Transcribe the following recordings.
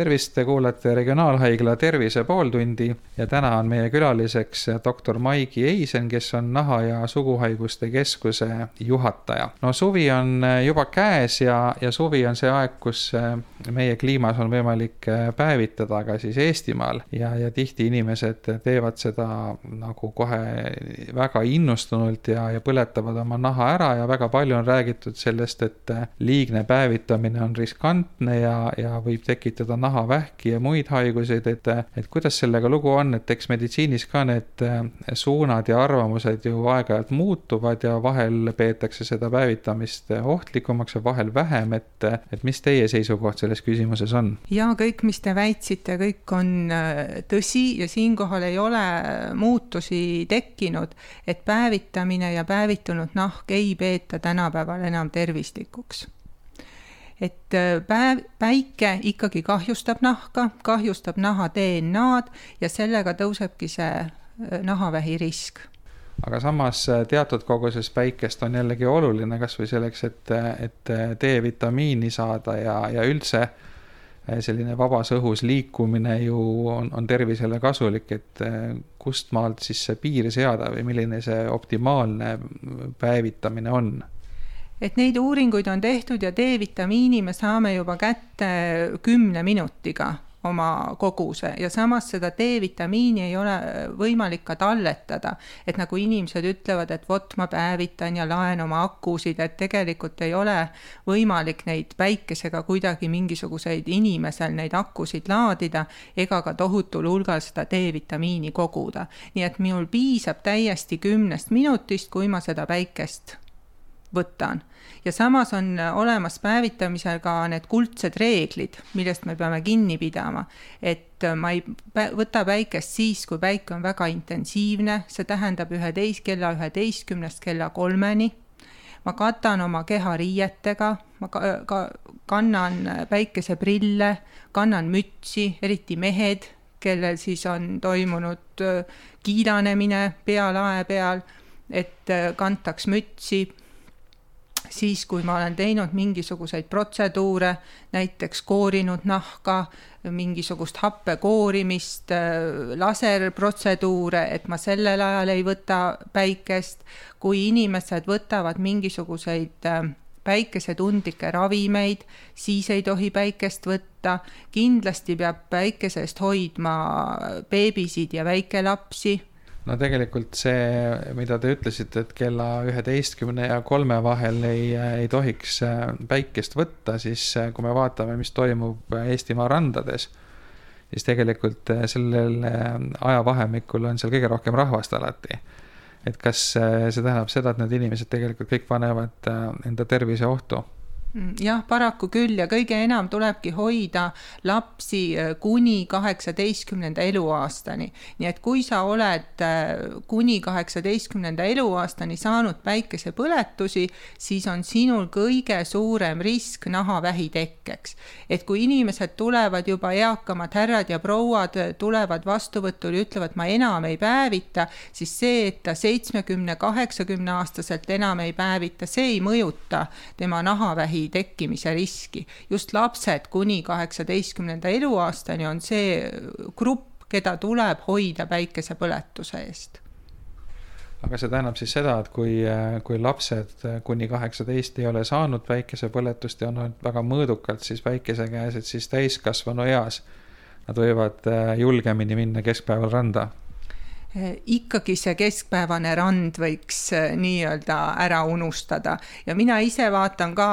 tervist, te kuulate Regionaalhaigla Tervise pooltundi ja täna on meie külaliseks doktor Maigi Eisen, kes on Naha- ja Suguhaiguste Keskuse juhataja. no suvi on juba käes ja, ja suvi on see aeg, kus meie kliimas on võimalik päevitada ka siis Eestimaal ja, ja tihti inimesed teevad seda nagu kohe väga innustunult ja, ja põletavad oma naha ära ja väga palju on räägitud sellest, et liigne päevitamine on riskantne ja, ja võib tekitada nahavähki ja muid haiguseid, et, et kuidas sellega lugu on, et eks meditsiinis ka need äh, suunad ja arvamused ju aeg-ajalt muutuvad ja vahel peetakse seda päevitamist ohtlikumaks ja vahel vähem, et, et mis teie seisukoht selles küsimuses on? ja kõik, mis te väitsite, kõik on äh, tõsi ja siinkohal ei ole muutusi tekkinud, et päevitamine ja päevitunud nahk ei peeta tänapäeval enam tervislikuks et äh, päev, päike ikkagi kahjustab nahka, kahjustab naha DNA-d ja sellega tõusebki see äh, nahavähi risk. Aga samas äh, teatud koguses päikest on jällegi oluline kasvõi selleks, et, et D-vitamiini saada ja, ja üldse selline vabas õhus liikumine ju on, on tervisele kasulik, et kust maalt siis see piir seada või milline see optimaalne päevitamine on et neid uuringuid on tehtud ja D-vitamiini me saame juba kätte kümne minutiga oma koguse ja samas seda D-vitamiini ei ole võimalik ka talletada. et nagu inimesed ütlevad, et vot ma päevitan ja laen oma akusid, et tegelikult ei ole võimalik neid päikesega kuidagi mingisuguseid inimesel neid akusid laadida ega ka tohutul hulgal seda D-vitamiini koguda. nii et minul piisab täiesti kümnest minutist, kui ma seda päikest võtan ja samas on olemas päevitamisel ka need kuldsed reeglid, millest me peame kinni pidama. et ma ei võta päikest siis, kui päike on väga intensiivne, see tähendab üheteist, kella üheteistkümnest kella kolmeni. ma katan oma keha riietega, ma ka, ka kannan päikeseprille, kannan mütsi, eriti mehed, kellel siis on toimunud kiilanemine pealae peal, et kantaks mütsi siis, kui ma olen teinud mingisuguseid protseduure, näiteks koorinud nahka, mingisugust happe koorimist, laserprotseduure, et ma sellel ajal ei võta päikest. kui inimesed võtavad mingisuguseid äh, päikesetundlikke ravimeid, siis ei tohi päikest võtta. kindlasti peab päikese eest hoidma beebisid ja väikelapsi no tegelikult see, mida te ütlesite, et kella üheteistkümne ja kolme vahel ei, ei tohiks äh, päikest võtta, siis äh, kui me vaatame, mis toimub Eestimaa randades, siis tegelikult äh, sellel ajavahemikul on seal kõige rohkem rahvast alati. et kas see tähendab seda, et need inimesed tegelikult kõik panevad enda tervise ohtu jah, paraku küll ja kõige enam tulebki hoida lapsi äh, kuni kaheksateistkümnenda eluaastani. nii et kui sa oled äh, kuni kaheksateistkümnenda eluaastani saanud päikesepõletusi, siis on sinul kõige suurem risk nahavähi tekkeks. et kui inimesed tulevad juba, eakamad härrad ja prouad äh, tulevad vastuvõtule ja ütlevad, ma enam ei päevita, siis see, et ta seitsmekümne, kaheksakümne aastaselt enam ei päevita, see ei mõjuta tema nahavähi vähi tekkimise riski. just lapsed kuni kaheksateistkümnenda eluaastani on see grupp, keda tuleb hoida päikesepõletuse eest aga see tähendab siis seda, et kui, kui lapsed kuni kaheksateist ei ole saanud päikesepõletust ja on olnud väga mõõdukalt siis päikese käes, et siis täiskasvanu eas nad võivad äh, julgemini minna keskpäeval randa Eh, ikkagi see keskpäevane rand võiks eh, nii-öelda ära unustada ja mina ise vaatan ka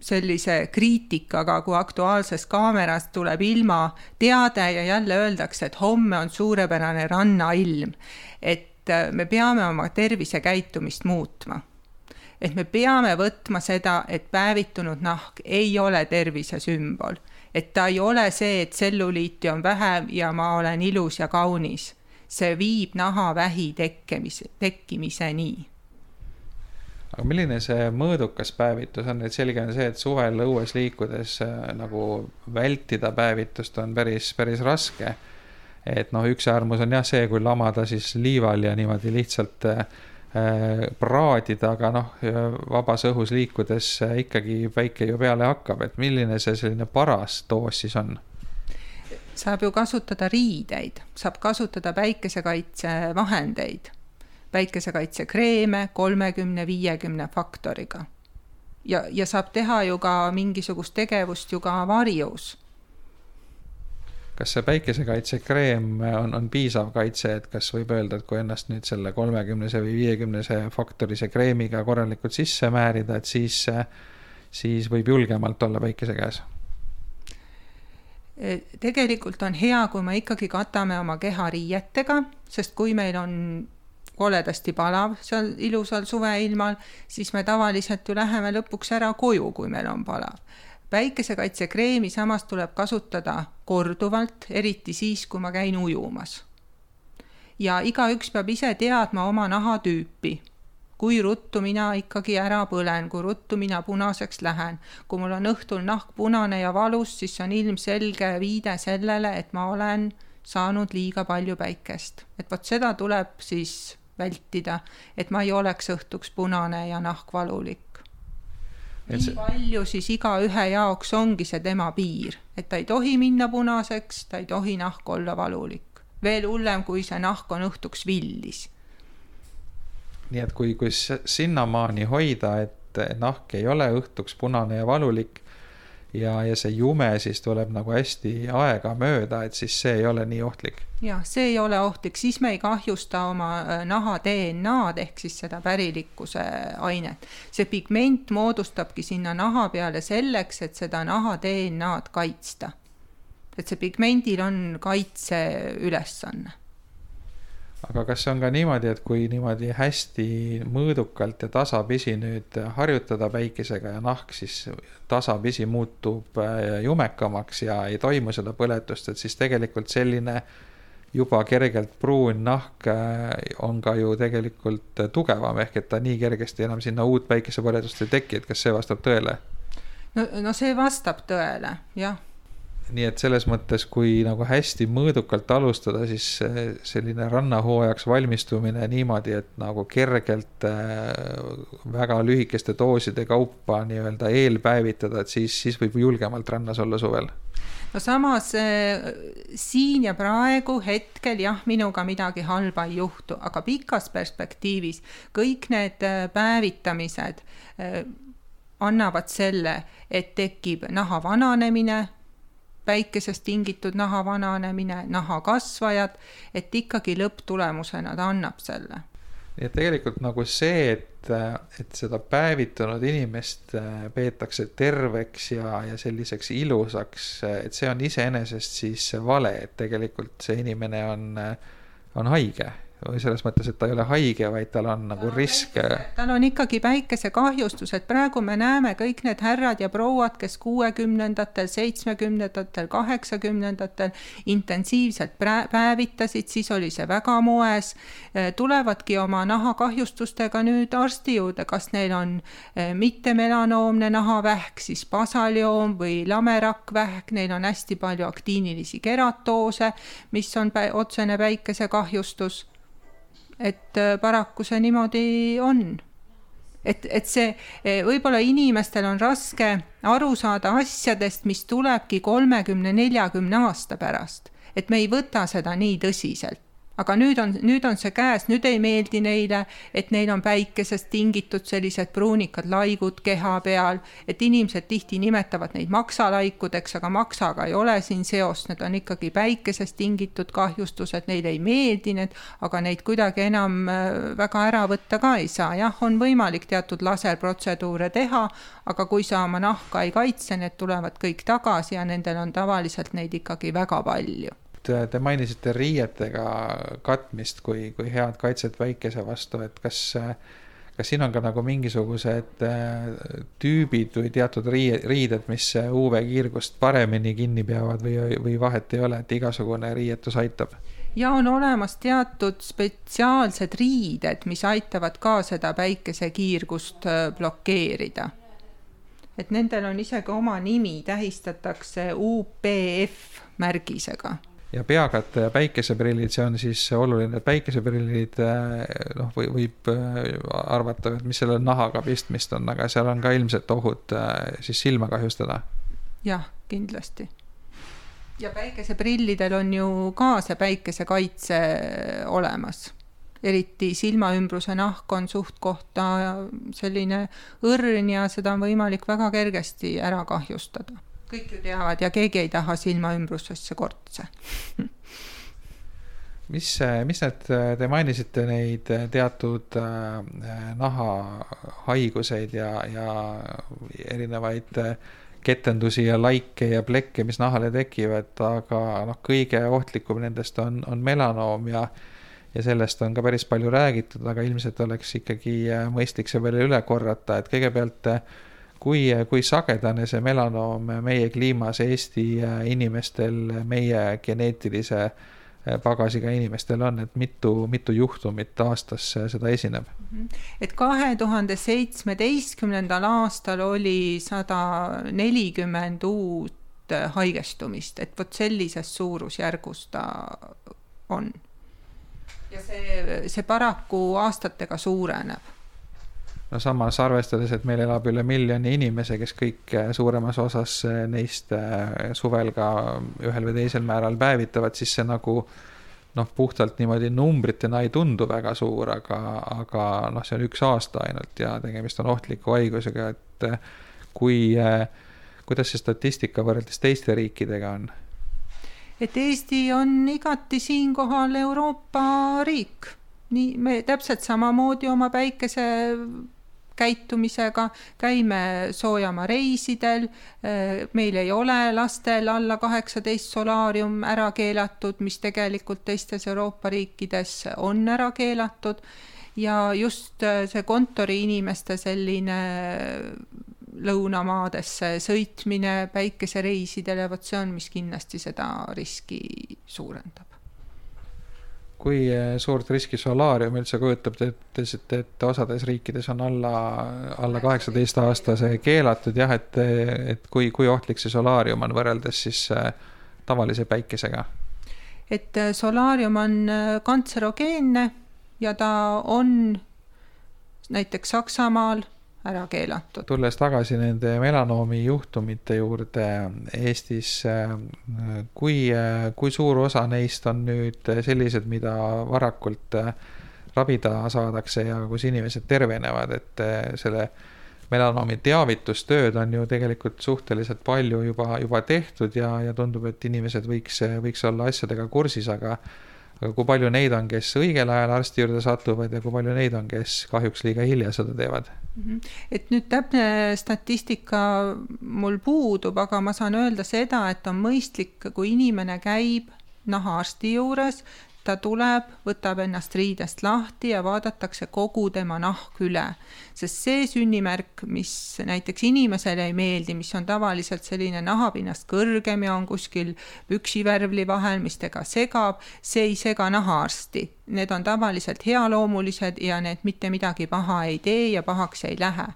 sellise kriitikaga, kui Aktuaalses Kaameras tuleb ilmateade ja jälle öeldakse, et homme on suurepärane rannailm. et eh, me peame oma tervisekäitumist muutma. et me peame võtma seda, et päevitunud nahk ei ole tervise sümbol. et ta ei ole see, et tselluliiti on vähem ja ma olen ilus ja kaunis see viib nahavähi tekkemise, tekkimiseni aga milline see mõõdukas päevitus on, et selge on see, et suvel õues liikudes äh, nagu vältida päevitust on päris, päris raske. et noh, üks äärmus on jah see, kui lamada siis liival ja niimoodi lihtsalt äh, praadida, aga noh, vabas õhus liikudes ikkagi päike ju peale hakkab, et milline see selline paras doos siis on? Saab ju kasutada riideid, saab kasutada päikesekaitsevahendeid, päikesekaitsekreeme kolmekümne, viiekümne faktoriga. ja, ja saab teha ju ka mingisugust tegevust ju ka varjus kas see päikesekaitsekreem on, on piisav kaitse, et kas võib öelda, et kui ennast nüüd selle kolmekümnese või viiekümnese faktorise kreemiga korralikult sisse määrida, et siis, siis võib julgemalt olla päikese käes? Tegelikult on hea, kui me ikkagi katame oma keha riietega, sest kui meil on koledasti palav seal ilusal suveilmal, siis me tavaliselt ju läheme lõpuks ära koju, kui meil on palav päikesekaitsekreemi samas tuleb kasutada korduvalt, eriti siis, kui ma käin ujumas. ja igaüks peab ise teadma oma nahatüüpi, kui ruttu mina ikkagi ära põlen, kui ruttu mina punaseks lähen. kui mul on õhtul nahk punane ja valus, siis see on ilmselge viide sellele, et ma olen saanud liiga palju päikest. et vot seda tuleb siis vältida, et ma ei oleks õhtuks punane ja nahk valulik nii see... palju siis igaühe jaoks ongi see tema piir, et ta ei tohi minna punaseks, ta ei tohi nahk olla valulik. veel hullem, kui see nahk on õhtuks villis. Nii et kui, kui sinnamaani hoida, et nahk ei ole õhtuks punane ja valulik ja, ja see jume siis tuleb nagu hästi aegamööda, et siis see ei ole nii ohtlik. jah, see ei ole ohtlik, siis me ei kahjusta oma äh, naha DNA-d ehk siis seda pärilikkuse ainet. see pigment moodustabki sinna naha peale selleks, et seda naha DNA-d kaitsta. et see pigmendil on kaitseülesanne aga kas on ka niimoodi, et kui niimoodi hästi mõõdukalt ja tasapisi nüüd harjutada päikesega ja nahk siis tasapisi muutub äh, jumekamaks ja ei toimu seda põletust, et siis tegelikult selline juba kergelt pruun nahk äh, on ka ju tegelikult tugevam, ehk et ta nii kergesti enam sinna uut päikesepõletust ei teki, et kas see vastab tõele? no, no see vastab tõele, jah nii et selles mõttes, kui nagu hästi mõõdukalt alustada, siis selline rannahooajaks valmistumine niimoodi, et nagu kergelt äh, väga lühikeste dooside kaupa nii-öelda eelpäevitada, et siis, siis võib julgemalt rannas olla suvel. No samas äh, siin ja praegu hetkel jah, minuga midagi halba ei juhtu, aga pikas perspektiivis kõik need äh, päevitamised annavad selle, et tekib naha vananemine päikesest tingitud naha vananemine, nahakasvajad, et ikkagi lõpptulemusena ta annab selle. et tegelikult nagu see, et, et seda päevitunud inimest äh, peetakse terveks ja, ja selliseks ilusaks, et see on iseenesest siis vale, et tegelikult see inimene on, on haige selles mõttes, et ta ei ole haige, vaid tal on nagu risk. tal on ikkagi päikesekahjustus, et praegu me näeme kõik need härrad ja prouad, kes kuuekümnendatel, seitsmekümnendatel, kaheksakümnendatel intensiivselt päevitasid, siis oli see väga moes. Eh, tulevadki oma nahakahjustustega nüüd arsti juurde, kas neil on eh, mittemelanoomne nahavähk, siis basaljoom või lamerakkvähk, neil on hästi palju aktiinilisi keratoose, mis on otsene päikesekahjustus et äh, paraku see niimoodi on. et, et see eh, võib-olla inimestel on raske aru saada asjadest, mis tulebki kolmekümne, neljakümne aasta pärast, et me ei võta seda nii tõsiselt aga nüüd on, nüüd on see käes, nüüd ei meeldi neile, et neil on päikesest tingitud sellised pruunikad laigud keha peal, et inimesed tihti nimetavad neid maksalaikudeks, aga maksaga ei ole siin seost, need on ikkagi päikesest tingitud kahjustused, neile ei meeldi need, aga neid kuidagi enam äh, väga ära võtta ka ei saa, jah, on võimalik teatud laserprotseduure teha, aga kui sa oma nahka ei kaitse, need tulevad kõik tagasi ja nendel on tavaliselt neid ikkagi väga palju te mainisite riietega katmist kui, kui head kaitset väikese vastu, et kas, kas siin on ka nagu mingisugused äh, tüübid või teatud riie, riided, mis UV-kiirgust paremini kinni peavad või, või vahet ei ole, et igasugune riietus aitab? ja on olemas teatud spetsiaalsed riided, mis aitavad ka seda päikesekiirgust äh, blokeerida. et nendel on isegi oma nimi, tähistatakse UPF märgisega ja peakate ja päikeseprillid, see on siis oluline, et päikeseprillid noh, või võib arvata, et mis selle nahaga pistmist on, aga seal on ka ilmselt ohud siis silma kahjustada. jah, kindlasti. ja päikeseprillidel on ju ka see päikesekaitse olemas eriti silmaümbruse nahk on suht-kohta selline õrn ja seda on võimalik väga kergesti ära kahjustada. Kõik ju teavad ja keegi ei taha silmaümbrusesse kortse. Mis, mis need, te mainisite neid teatud äh, nahahaiguseid ja, ja erinevaid ketendusi ja laike ja plekke, mis nahale tekivad, aga noh, kõige ohtlikum nendest on, on melanoom ja ja sellest on ka päris palju räägitud, aga ilmselt oleks ikkagi äh, mõistlik see veel üle korrata, et kõigepealt äh, kui, äh, kui sagedane see melanoom meie kliimas Eesti inimestel, meie geneetilise pagasiga inimestel on, et mitu, mitu juhtumit aastas seda esineb? Mhm. et kahe tuhande seitsmeteistkümnendal aastal oli sada nelikümmend uut haigestumist, et vot sellises suurusjärgus ta on ja see, see paraku aastatega suureneb no samas arvestades, et meil elab üle miljoni inimese, kes kõik eh, suuremas osas eh, neist eh, suvel ka ühel või teisel määral päevitavad, siis see nagu noh, puhtalt niimoodi numbritena ei tundu väga suur, aga, aga noh, see on üks aasta ainult ja tegemist on ohtliku haigusega, et kui, kuidas see statistika võrreldes teiste riikidega on? et Eesti on igati siinkohal Euroopa riik. nii, me täpselt samamoodi oma päikese käitumisega, käime soojamaa reisidel, meil ei ole lastel alla kaheksateist solaarium ära keelatud, mis tegelikult teistes Euroopa riikides on ära keelatud ja just see kontoriinimeste selline lõunamaadesse sõitmine, päikesereisidele, vot see on, mis kindlasti seda riski suurendab. Kui eh, suurt riski solaarium üldse kujutab, te ütlesite, et osades riikides on alla, alla kaheksateist aastase keelatud jah, et, et kui, kui ohtlik see solaarium on võrreldes siis eh, tavalise päikesega? et eh, solaarium on kantserogeenne ja ta on näiteks Saksamaal ära keelatud. tulles tagasi nende melanoomi juhtumite juurde Eestis, kui, kui suur osa neist on nüüd sellised, mida varakult ravida saadakse ja kus inimesed tervenevad, et selle melanoomi teavitustööd on ju tegelikult suhteliselt palju juba, juba tehtud ja, ja tundub, et inimesed võiks, võiks olla asjadega kursis, aga aga kui palju neid on, kes õigel ajal arsti juurde satuvad ja kui palju neid on, kes kahjuks liiga hilja seda teevad? Mhm. et nüüd täpne statistika mul puudub, aga ma saan öelda seda, et on mõistlik, kui inimene käib nahaarsti juures, ta tuleb, võtab ennast riidest lahti ja vaadatakse kogu tema nahk üle. sest see sünnimärk, mis näiteks inimesele ei meeldi, mis on tavaliselt selline nahapinnast kõrgem ja on kuskil püksivärvli vahel, mis teda segab, see ei sega nahaarsti. Need on tavaliselt healoomulised ja need mitte midagi paha ei tee ja pahaks ei lähe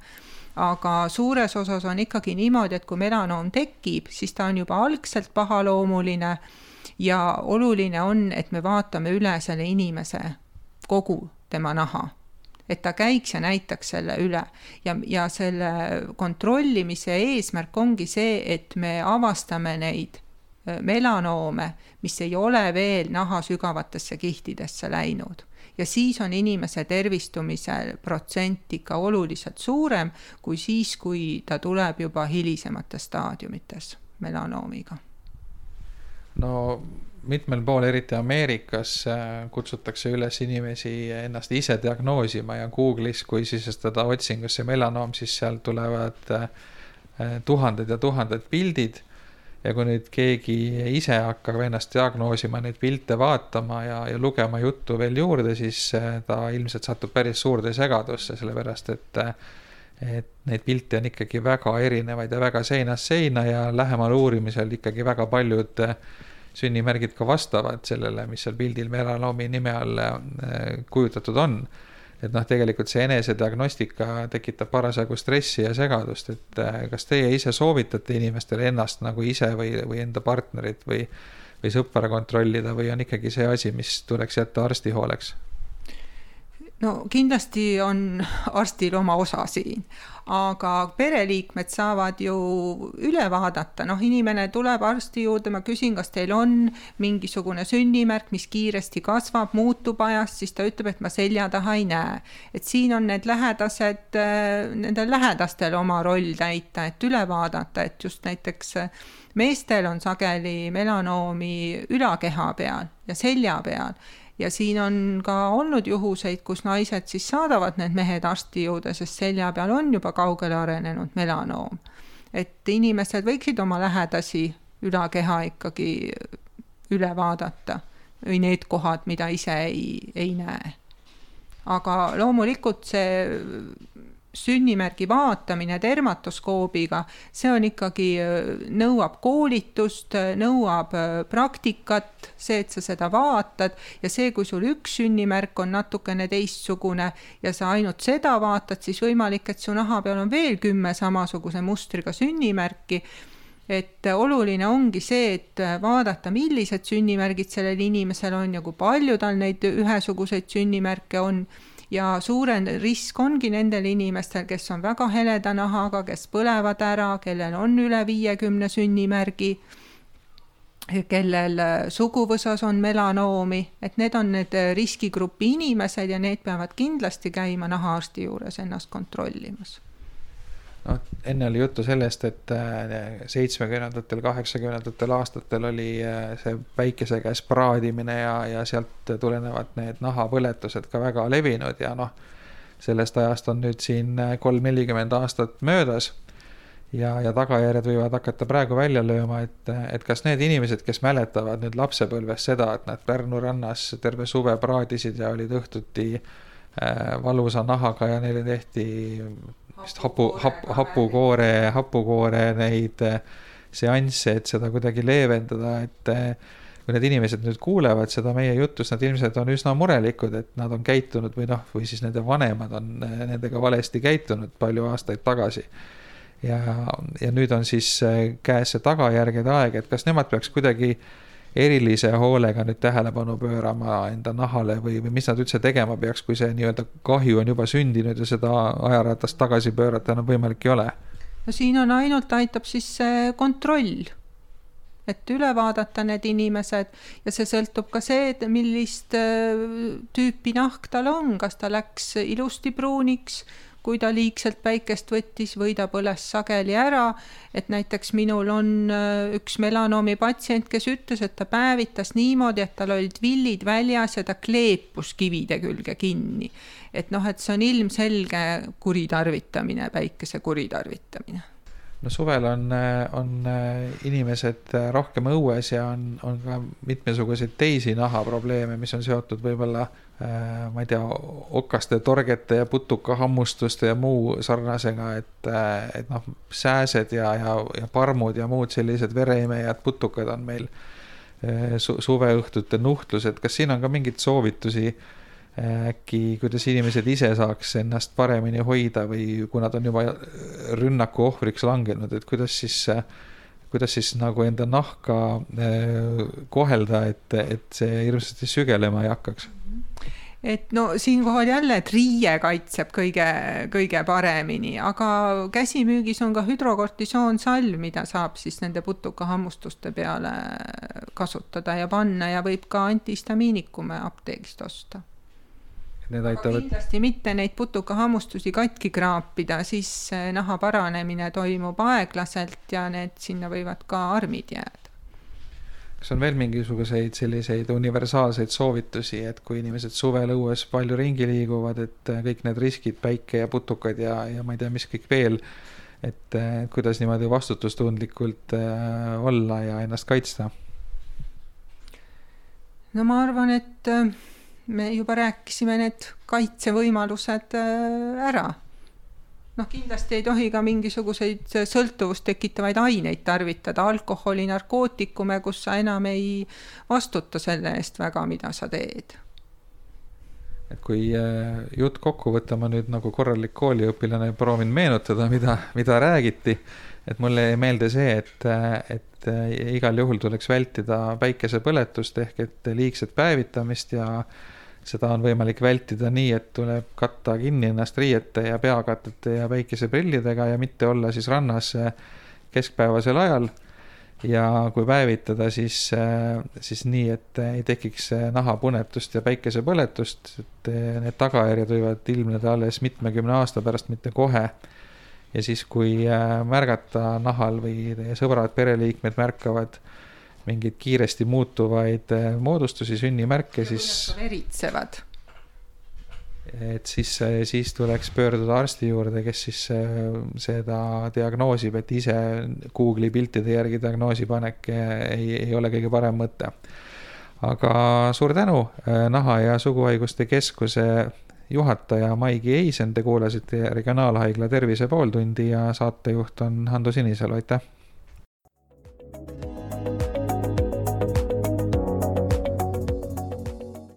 aga suures osas on ikkagi niimoodi, et kui melanoom tekib, siis ta on juba algselt pahaloomuline ja oluline on, et me vaatame üle selle inimese kogu tema naha. Et ta käiks ja näitaks selle üle. Ja, ja selle kontrollimise eesmärk ongi see, et me avastame neid äh, melanoome, mis ei ole veel naha sügavatesse kihtidesse läinud. ja siis on inimese tervistumise protsent ikka oluliselt suurem kui siis, kui ta tuleb juba hilisemates staadiumites melanoomiga no mitmel pool, eriti Ameerikas, äh, kutsutakse üles inimesi ennast ise diagnoosima ja Google'is, kui sisestada otsingusse melanoom, siis sealt tulevad äh, tuhanded ja tuhanded pildid. ja kui nüüd keegi ise hakkab ennast diagnoosima, neid pilte vaatama ja, ja lugema juttu veel juurde, siis äh, ta ilmselt satub päris suurde segadusse, sellepärast et et neid pilte on ikkagi väga erinevaid ja väga seinast seina ja lähemal uurimisel ikkagi väga paljud äh, sünnimärgid ka vastavad sellele, mis seal pildil melanoomi nime all äh, kujutatud on. et noh, tegelikult see enesediagnostika tekitab parasjagu stressi ja segadust, et äh, kas teie ise soovitate inimestele ennast nagu ise või, või enda partnerit või või sõpra kontrollida või on ikkagi see asi, mis tuleks jätta arsti hooleks? No kindlasti on arstil oma osa siin, aga pereliikmed saavad ju üle vaadata, noh, inimene tuleb arsti juurde, ma küsin, kas teil on mingisugune sünnimärk, mis kiiresti kasvab, muutub ajas, siis ta ütleb, et ma selja taha ei näe. et siin on need lähedased, nendel lähedastel oma roll täita, et üle vaadata, et just näiteks meestel on sageli melanoomi ülakeha peal ja selja peal ja siin on ka olnud juhuseid, kus naised siis saadavad need mehed arsti juurde, sest selja peal on juba kaugele arenenud melanoom. et inimesed võiksid oma lähedasi ülakeha ikkagi üle vaadata või need kohad, mida ise ei, ei näe. aga loomulikult see sünnimärgi vaatamine dermatoskoobiga, see on ikkagi, nõuab koolitust, nõuab praktikat, see, et sa seda vaatad ja see, kui sul üks sünnimärk on natukene teistsugune ja sa ainult seda vaatad, siis võimalik, et su naha peal on veel kümme samasuguse mustriga sünnimärki. Et oluline ongi see, et vaadata, millised sünnimärgid sellel inimesel on ja kui palju tal neid ühesuguseid sünnimärke on ja suurem risk ongi nendel inimestel, kes on väga heleda nahaga, kes põlevad ära, kellel on üle viiekümne sünnimärgi, kellel suguvõsas on melanoomi, et need on need riskigrupi inimesed ja need peavad kindlasti käima nahaarsti juures ennast kontrollimas noh, enne oli juttu sellest, et äh, seitsmekümnendatel, kaheksakümnendatel aastatel oli äh, see päikese käes praadimine ja, ja sealt tulenevad need nahapõletused ka väga levinud ja noh, sellest ajast on nüüd siin äh, kolm-nelikümmend aastat möödas ja, ja tagajärjed võivad hakata praegu välja lööma, et, et kas need inimesed, kes mäletavad nüüd lapsepõlves seda, et nad Pärnu rannas terve suve praadisid ja olid õhtuti valusa nahaga ja neile tehti vist hapu, hap-, hapukoore, hapukoore neid äh, seansse, et seda kuidagi leevendada, et äh, kui need inimesed nüüd kuulevad seda meie jutust, nad ilmselt on üsna murelikud, et nad on käitunud või noh, või siis nende vanemad on äh, nendega valesti käitunud palju aastaid tagasi. ja, ja nüüd on siis käes see tagajärgede aeg, et kas nemad peaks kuidagi äh, erilise hoolega nüüd tähelepanu pöörama enda nahale või, või mis nad üldse tegema peaks, kui see nii-öelda kahju on juba sündinud ja seda ajaratast tagasi pöörata enam võimalik ei ole? no siin on ainult, aitab siis see kontroll, et üle vaadata need inimesed ja see sõltub ka see, et millist äh, tüüpi nahk tal on, kas ta läks ilusti pruuniks kui ta liigselt päikest võttis või ta põles sageli ära, et näiteks minul on äh, üks melanoomi patsient, kes ütles, et ta päevitas niimoodi, et tal olid villid väljas ja ta kleepus kivide külge kinni. et noh, et see on ilmselge kuritarvitamine, päikese kuritarvitamine no suvel on, on inimesed rohkem õues ja on, on ka mitmesuguseid teisi nahaprobleeme, mis on seotud võib-olla Äh, ma ei tea, okaste, torgete ja putukahammustuste ja muu sarnasega, et, äh, et noh, sääsed ja, ja, ja parmud ja muud sellised vereimejad, putukad on meil äh, su suveõhtute nuhtlused, kas siin on ka mingeid soovitusi äkki, kuidas inimesed ise saaks ennast paremini hoida või kui nad on juba rünnaku ohvriks langenud, et kuidas siis kuidas siis nagu enda nahka kohelda, et, et see hirmsasti sügelema ei hakkaks et no siinkohal jälle, et riie kaitseb kõige, kõige paremini, aga käsimüügis on ka hüdrokortisoonsalv, mida saab siis nende putukahammustuste peale kasutada ja panna ja võib ka antihistamiinikume apteegist osta. Need aitavad. kindlasti mitte neid putukahammustusi katki kraapida, siis naha paranemine toimub aeglaselt ja need sinna võivad ka armid jääda kas on veel mingisuguseid selliseid universaalseid soovitusi, et kui inimesed suvel õues palju ringi liiguvad, et äh, kõik need riskid, päike ja putukad ja, ja ma ei tea, mis kõik veel, et äh, kuidas niimoodi vastutustundlikult äh, olla ja ennast kaitsta? no ma arvan, et me juba rääkisime need kaitsevõimalused ära noh, kindlasti ei tohi ka mingisuguseid sõltuvust tekitavaid aineid tarvitada, alkoholi, narkootikume, kus sa enam ei vastuta selle eest väga, mida sa teed. et kui jutt kokku võtta, ma nüüd nagu korralik kooliõpilane proovin meenutada, mida, mida räägiti. et mulle jäi meelde see, et, et igal juhul tuleks vältida päikesepõletust ehk et liigset päevitamist ja seda on võimalik vältida nii, et tuleb katta kinni ennast riiete ja peakatete ja päikeseprillidega ja mitte olla siis rannas keskpäevasel ajal ja kui päevitada, siis, siis nii, et ei tekiks nahapunetust ja päikesepõletust, et need tagajärjed võivad ilmneda alles mitmekümne aasta pärast, mitte kohe. ja siis, kui märgata nahal või teie sõbrad, pereliikmed märkavad mingeid kiiresti muutuvaid moodustusi, sünnimärke, siis veritsevad et siis, siis tuleks pöörduda arsti juurde, kes siis äh, seda diagnoosib, et ise Google'i piltide järgi diagnoosi panek ei, ei ole kõige parem mõte. aga suur tänu, Naha ja Suguhaiguste Keskuse juhataja Maigi Eisen, te kuulasite Regionaalhaigla Tervise pooltundi ja saatejuht on Hando Sinisalu, aitäh!